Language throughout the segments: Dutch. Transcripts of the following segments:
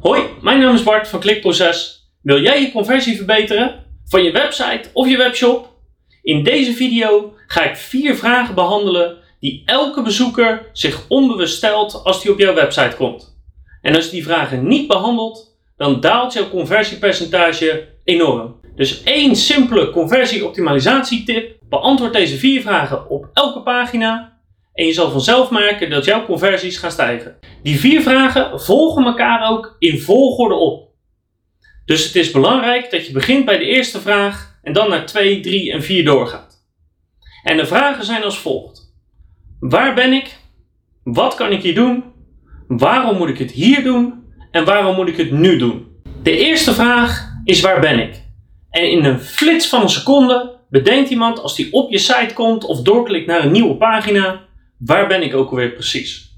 Hoi, mijn naam is Bart van Klikproces. Wil jij je conversie verbeteren van je website of je webshop? In deze video ga ik vier vragen behandelen die elke bezoeker zich onbewust stelt als hij op jouw website komt. En als je die vragen niet behandelt, dan daalt jouw conversiepercentage enorm. Dus één simpele conversieoptimalisatietip. Beantwoord deze vier vragen op elke pagina en je zal vanzelf merken dat jouw conversies gaan stijgen. Die vier vragen volgen elkaar ook in volgorde op. Dus het is belangrijk dat je begint bij de eerste vraag en dan naar 2, 3 en 4 doorgaat. En de vragen zijn als volgt: Waar ben ik? Wat kan ik hier doen? Waarom moet ik het hier doen? En waarom moet ik het nu doen? De eerste vraag is: Waar ben ik? En in een flits van een seconde bedenkt iemand als die op je site komt of doorklikt naar een nieuwe pagina Waar ben ik ook alweer precies?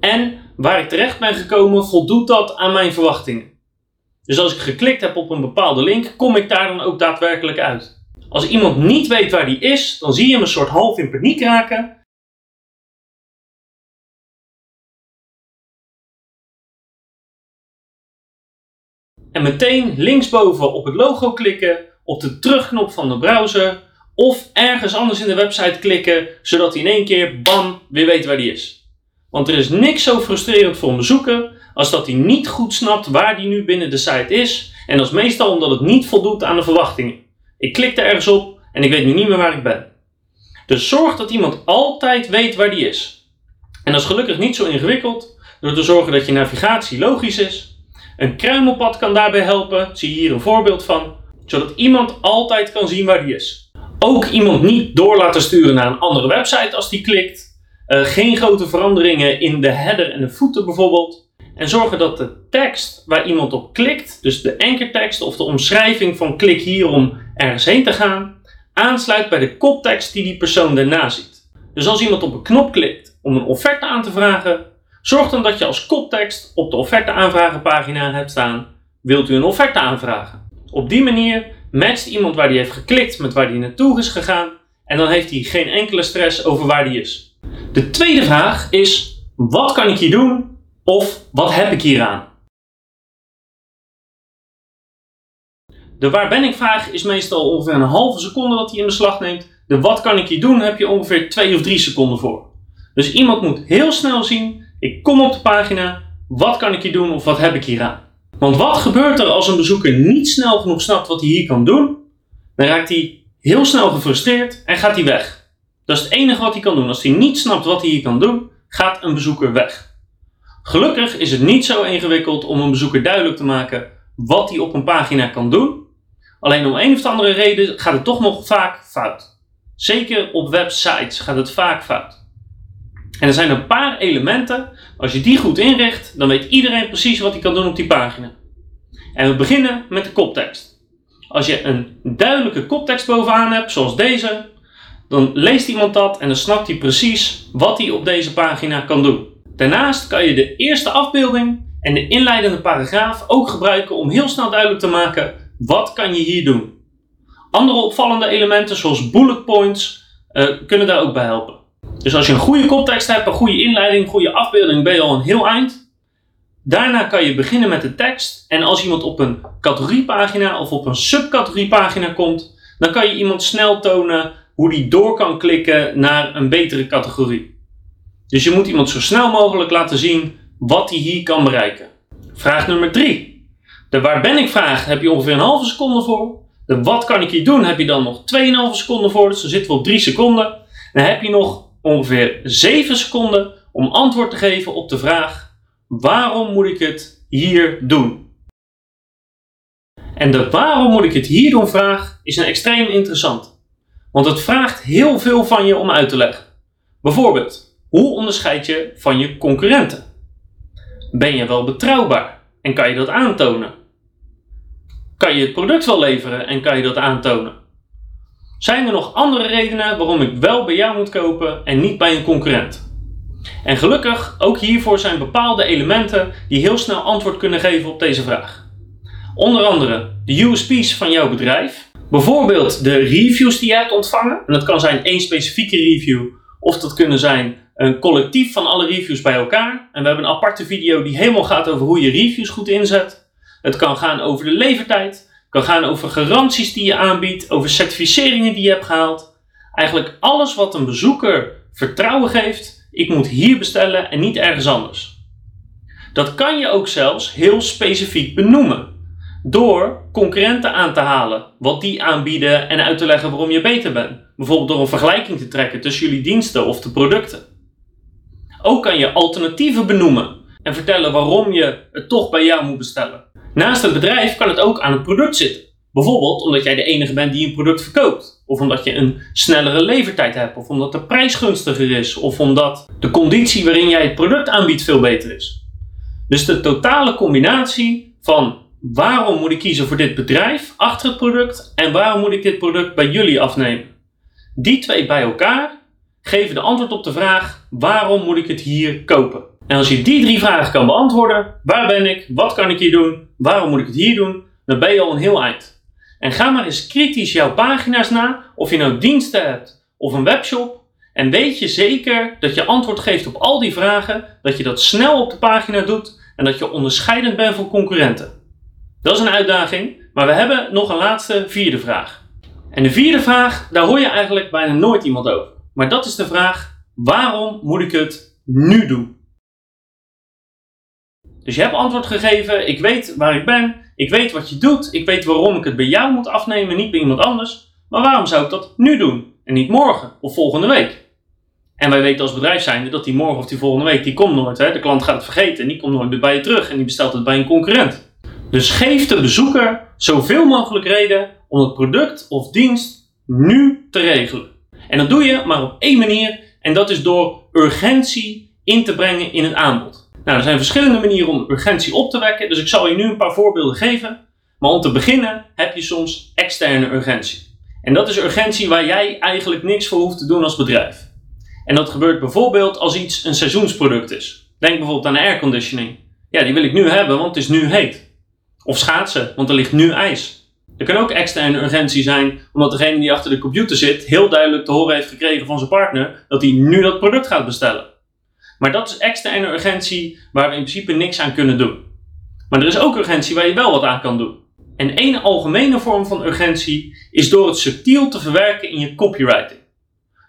En waar ik terecht ben gekomen, voldoet dat aan mijn verwachtingen? Dus als ik geklikt heb op een bepaalde link, kom ik daar dan ook daadwerkelijk uit? Als iemand niet weet waar die is, dan zie je hem een soort half in paniek raken. En meteen linksboven op het logo klikken, op de terugknop van de browser of ergens anders in de website klikken, zodat hij in één keer, bam, weer weet waar die is. Want er is niks zo frustrerend voor een bezoeker als dat hij niet goed snapt waar die nu binnen de site is. En dat is meestal omdat het niet voldoet aan de verwachtingen. Ik klik er ergens op en ik weet nu niet meer waar ik ben. Dus zorg dat iemand altijd weet waar die is. En dat is gelukkig niet zo ingewikkeld door te zorgen dat je navigatie logisch is. Een kruimelpad kan daarbij helpen, zie je hier een voorbeeld van, zodat iemand altijd kan zien waar die is. Ook iemand niet door laten sturen naar een andere website als die klikt. Uh, geen grote veranderingen in de header en de footer bijvoorbeeld. En zorgen dat de tekst waar iemand op klikt, dus de ankertekst of de omschrijving van klik hier om ergens heen te gaan, aansluit bij de koptekst die die persoon daarna ziet. Dus als iemand op een knop klikt om een offerte aan te vragen, zorg dan dat je als koptekst op de offerte aanvragenpagina hebt staan: wilt u een offerte aanvragen? Op die manier matcht iemand waar die heeft geklikt met waar die naartoe is gegaan en dan heeft hij geen enkele stress over waar die is. De tweede vraag is: wat kan ik hier doen of wat heb ik hier aan? De waar ben ik vraag is meestal ongeveer een halve seconde dat hij in beslag neemt. De wat kan ik hier doen heb je ongeveer 2 of 3 seconden voor. Dus iemand moet heel snel zien: ik kom op de pagina, wat kan ik hier doen of wat heb ik hier aan? Want wat gebeurt er als een bezoeker niet snel genoeg snapt wat hij hier kan doen? Dan raakt hij heel snel gefrustreerd en gaat hij weg. Dat is het enige wat hij kan doen. Als hij niet snapt wat hij hier kan doen, gaat een bezoeker weg. Gelukkig is het niet zo ingewikkeld om een bezoeker duidelijk te maken wat hij op een pagina kan doen. Alleen om een of andere reden gaat het toch nog vaak fout. Zeker op websites gaat het vaak fout. En er zijn een paar elementen. Als je die goed inricht, dan weet iedereen precies wat hij kan doen op die pagina. En we beginnen met de koptekst. Als je een duidelijke koptekst bovenaan hebt, zoals deze, dan leest iemand dat en dan snapt hij precies wat hij op deze pagina kan doen. Daarnaast kan je de eerste afbeelding en de inleidende paragraaf ook gebruiken om heel snel duidelijk te maken wat kan je hier doen. Andere opvallende elementen zoals bullet points uh, kunnen daar ook bij helpen. Dus als je een goede koptekst hebt, een goede inleiding, een goede afbeelding, ben je al een heel eind. Daarna kan je beginnen met de tekst. En als iemand op een categoriepagina of op een subcategoriepagina komt, dan kan je iemand snel tonen hoe die door kan klikken naar een betere categorie. Dus je moet iemand zo snel mogelijk laten zien wat hij hier kan bereiken. Vraag nummer 3. De waar ben ik vraag heb je ongeveer een halve seconde voor. De wat kan ik hier doen heb je dan nog 2,5 seconden voor. Dus dan zitten we op 3 seconden. Dan heb je nog ongeveer 7 seconden om antwoord te geven op de vraag: waarom moet ik het hier doen? En de waarom moet ik het hier doen vraag is een extreem interessant. Want het vraagt heel veel van je om uit te leggen. Bijvoorbeeld, hoe onderscheid je van je concurrenten? Ben je wel betrouwbaar en kan je dat aantonen? Kan je het product wel leveren en kan je dat aantonen? Zijn er nog andere redenen waarom ik wel bij jou moet kopen en niet bij een concurrent? En gelukkig, ook hiervoor zijn bepaalde elementen die heel snel antwoord kunnen geven op deze vraag. Onder andere de USP's van jouw bedrijf, bijvoorbeeld de reviews die je hebt ontvangen. En dat kan zijn één specifieke review Of dat kunnen zijn een collectief van alle reviews bij elkaar. En we hebben een aparte video die helemaal gaat over hoe je reviews goed inzet. Het kan gaan over de levertijd. Kan gaan over garanties die je aanbiedt. Over certificeringen die je hebt gehaald. Eigenlijk alles wat een bezoeker vertrouwen geeft. Ik moet hier bestellen en niet ergens anders. Dat kan je ook zelfs heel specifiek benoemen. Door concurrenten aan te halen, wat die aanbieden en uit te leggen waarom je beter bent. Bijvoorbeeld door een vergelijking te trekken tussen jullie diensten of de producten. Ook kan je alternatieven benoemen en vertellen waarom je het toch bij jou moet bestellen. Naast het bedrijf kan het ook aan het product zitten. Bijvoorbeeld omdat jij de enige bent die een product verkoopt. Of omdat je een snellere levertijd hebt. Of omdat de prijs gunstiger is. Of omdat de conditie waarin jij het product aanbiedt veel beter is. Dus de totale combinatie van waarom moet ik kiezen voor dit bedrijf achter het product en waarom moet ik dit product bij jullie afnemen. Die twee bij elkaar geven de antwoord op de vraag waarom moet ik het hier kopen. En als je die drie vragen kan beantwoorden, waar ben ik, wat kan ik hier doen, waarom moet ik het hier doen, dan ben je al een heel eind. En ga maar eens kritisch jouw pagina's na, of je nou diensten hebt of een webshop. En weet je zeker dat je antwoord geeft op al die vragen, dat je dat snel op de pagina doet en dat je onderscheidend bent van concurrenten. Dat is een uitdaging, maar we hebben nog een laatste vierde vraag. En de vierde vraag, daar hoor je eigenlijk bijna nooit iemand over. Maar dat is de vraag: waarom moet ik het nu doen? Dus je hebt antwoord gegeven, ik weet waar ik ben, ik weet wat je doet, ik weet waarom ik het bij jou moet afnemen, niet bij iemand anders. Maar waarom zou ik dat nu doen en niet morgen of volgende week? En wij weten als bedrijf zijnde dat die morgen of die volgende week, die komt nooit. Hè? De klant gaat het vergeten en die komt nooit meer bij je terug en die bestelt het bij een concurrent. Dus geef de bezoeker zoveel mogelijk reden om het product of dienst nu te regelen. En dat doe je maar op één manier en dat is door urgentie in te brengen in het aanbod. Nou, er zijn verschillende manieren om urgentie op te wekken, dus ik zal je nu een paar voorbeelden geven. Maar om te beginnen heb je soms externe urgentie. En dat is urgentie waar jij eigenlijk niks voor hoeft te doen als bedrijf. En dat gebeurt bijvoorbeeld als iets een seizoensproduct is. Denk bijvoorbeeld aan airconditioning. Ja, die wil ik nu hebben, want het is nu heet. Of schaatsen, want er ligt nu ijs. Er kan ook externe urgentie zijn, omdat degene die achter de computer zit heel duidelijk te horen heeft gekregen van zijn partner dat hij nu dat product gaat bestellen. Maar dat is externe urgentie waar we in principe niks aan kunnen doen. Maar er is ook urgentie waar je wel wat aan kan doen. En één algemene vorm van urgentie is door het subtiel te verwerken in je copywriting.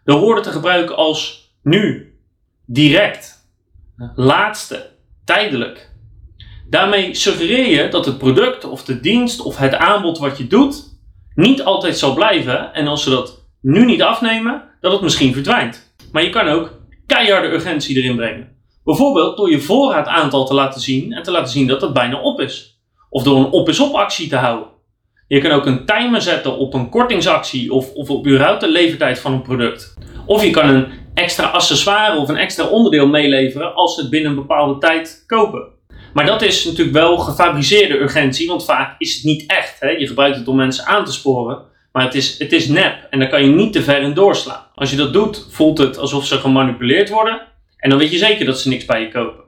Door woorden te gebruiken als nu, direct, laatste, tijdelijk. Daarmee suggereer je dat het product of de dienst of het aanbod wat je doet niet altijd zal blijven en als ze dat nu niet afnemen, dat het misschien verdwijnt. Maar je kan ook keiharde urgentie erin brengen. Bijvoorbeeld door je voorraadaantal te laten zien en te laten zien dat het bijna op is. Of door een op is op actie te houden. Je kan ook een timer zetten op een kortingsactie of, of op überhaupt de levertijd van een product. Of je kan een extra accessoire of een extra onderdeel meeleveren als ze het binnen een bepaalde tijd kopen. Maar dat is natuurlijk wel gefabriceerde urgentie, want vaak is het niet echt. Hè? Je gebruikt het om mensen aan te sporen, maar het is, het is nep en daar kan je niet te ver in doorslaan. Als je dat doet, voelt het alsof ze gemanipuleerd worden en dan weet je zeker dat ze niks bij je kopen.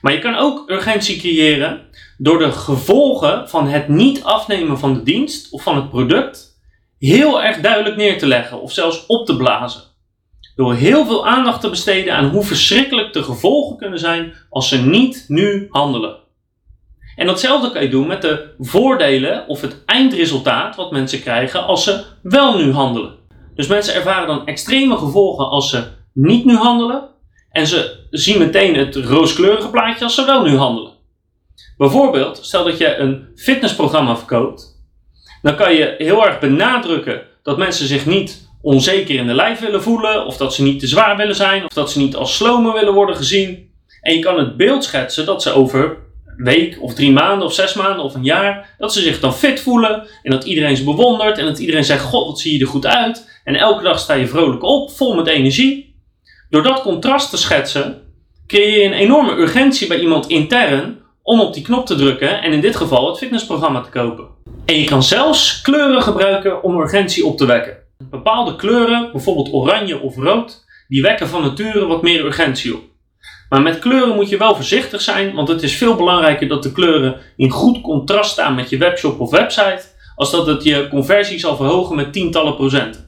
Maar je kan ook urgentie creëren door de gevolgen van het niet afnemen van de dienst of van het product heel erg duidelijk neer te leggen of zelfs op te blazen. Door heel veel aandacht te besteden aan hoe verschrikkelijk de gevolgen kunnen zijn als ze niet nu handelen. En datzelfde kan je doen met de voordelen of het eindresultaat wat mensen krijgen als ze wel nu handelen. Dus mensen ervaren dan extreme gevolgen als ze niet nu handelen. En ze zien meteen het rooskleurige plaatje als ze wel nu handelen. Bijvoorbeeld, stel dat je een fitnessprogramma verkoopt. Dan kan je heel erg benadrukken dat mensen zich niet onzeker in de lijf willen voelen, of dat ze niet te zwaar willen zijn, of dat ze niet als slomen willen worden gezien. En je kan het beeld schetsen dat ze over week of drie maanden of zes maanden of een jaar, dat ze zich dan fit voelen en dat iedereen ze bewondert en dat iedereen zegt, god wat zie je er goed uit. En elke dag sta je vrolijk op, vol met energie. Door dat contrast te schetsen, creëer je een enorme urgentie bij iemand intern om op die knop te drukken en in dit geval het fitnessprogramma te kopen. En je kan zelfs kleuren gebruiken om urgentie op te wekken. Bepaalde kleuren, bijvoorbeeld oranje of rood, die wekken van nature wat meer urgentie op. Maar met kleuren moet je wel voorzichtig zijn, want het is veel belangrijker dat de kleuren in goed contrast staan met je webshop of website, als dat het je conversie zal verhogen met tientallen procenten.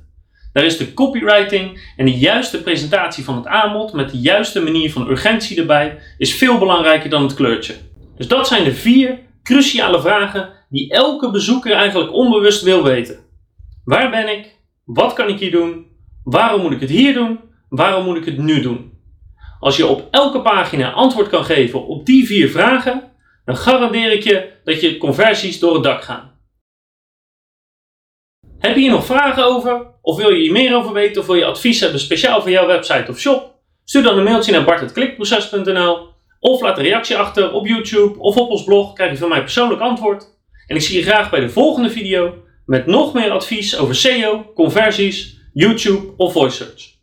Daar is de copywriting en de juiste presentatie van het aanbod met de juiste manier van urgentie erbij is veel belangrijker dan het kleurtje. Dus dat zijn de vier cruciale vragen die elke bezoeker eigenlijk onbewust wil weten. Waar ben ik? Wat kan ik hier doen? Waarom moet ik het hier doen? Waarom moet ik het nu doen? Als je op elke pagina antwoord kan geven op die vier vragen, dan garandeer ik je dat je conversies door het dak gaan. Heb je hier nog vragen over? Of wil je hier meer over weten? Of wil je advies hebben speciaal voor jouw website of shop? Stuur dan een mailtje naar bart.klikproces.nl of laat een reactie achter op YouTube of op ons blog. Krijg je van mij persoonlijk antwoord. En ik zie je graag bij de volgende video met nog meer advies over SEO, conversies, YouTube of voice search.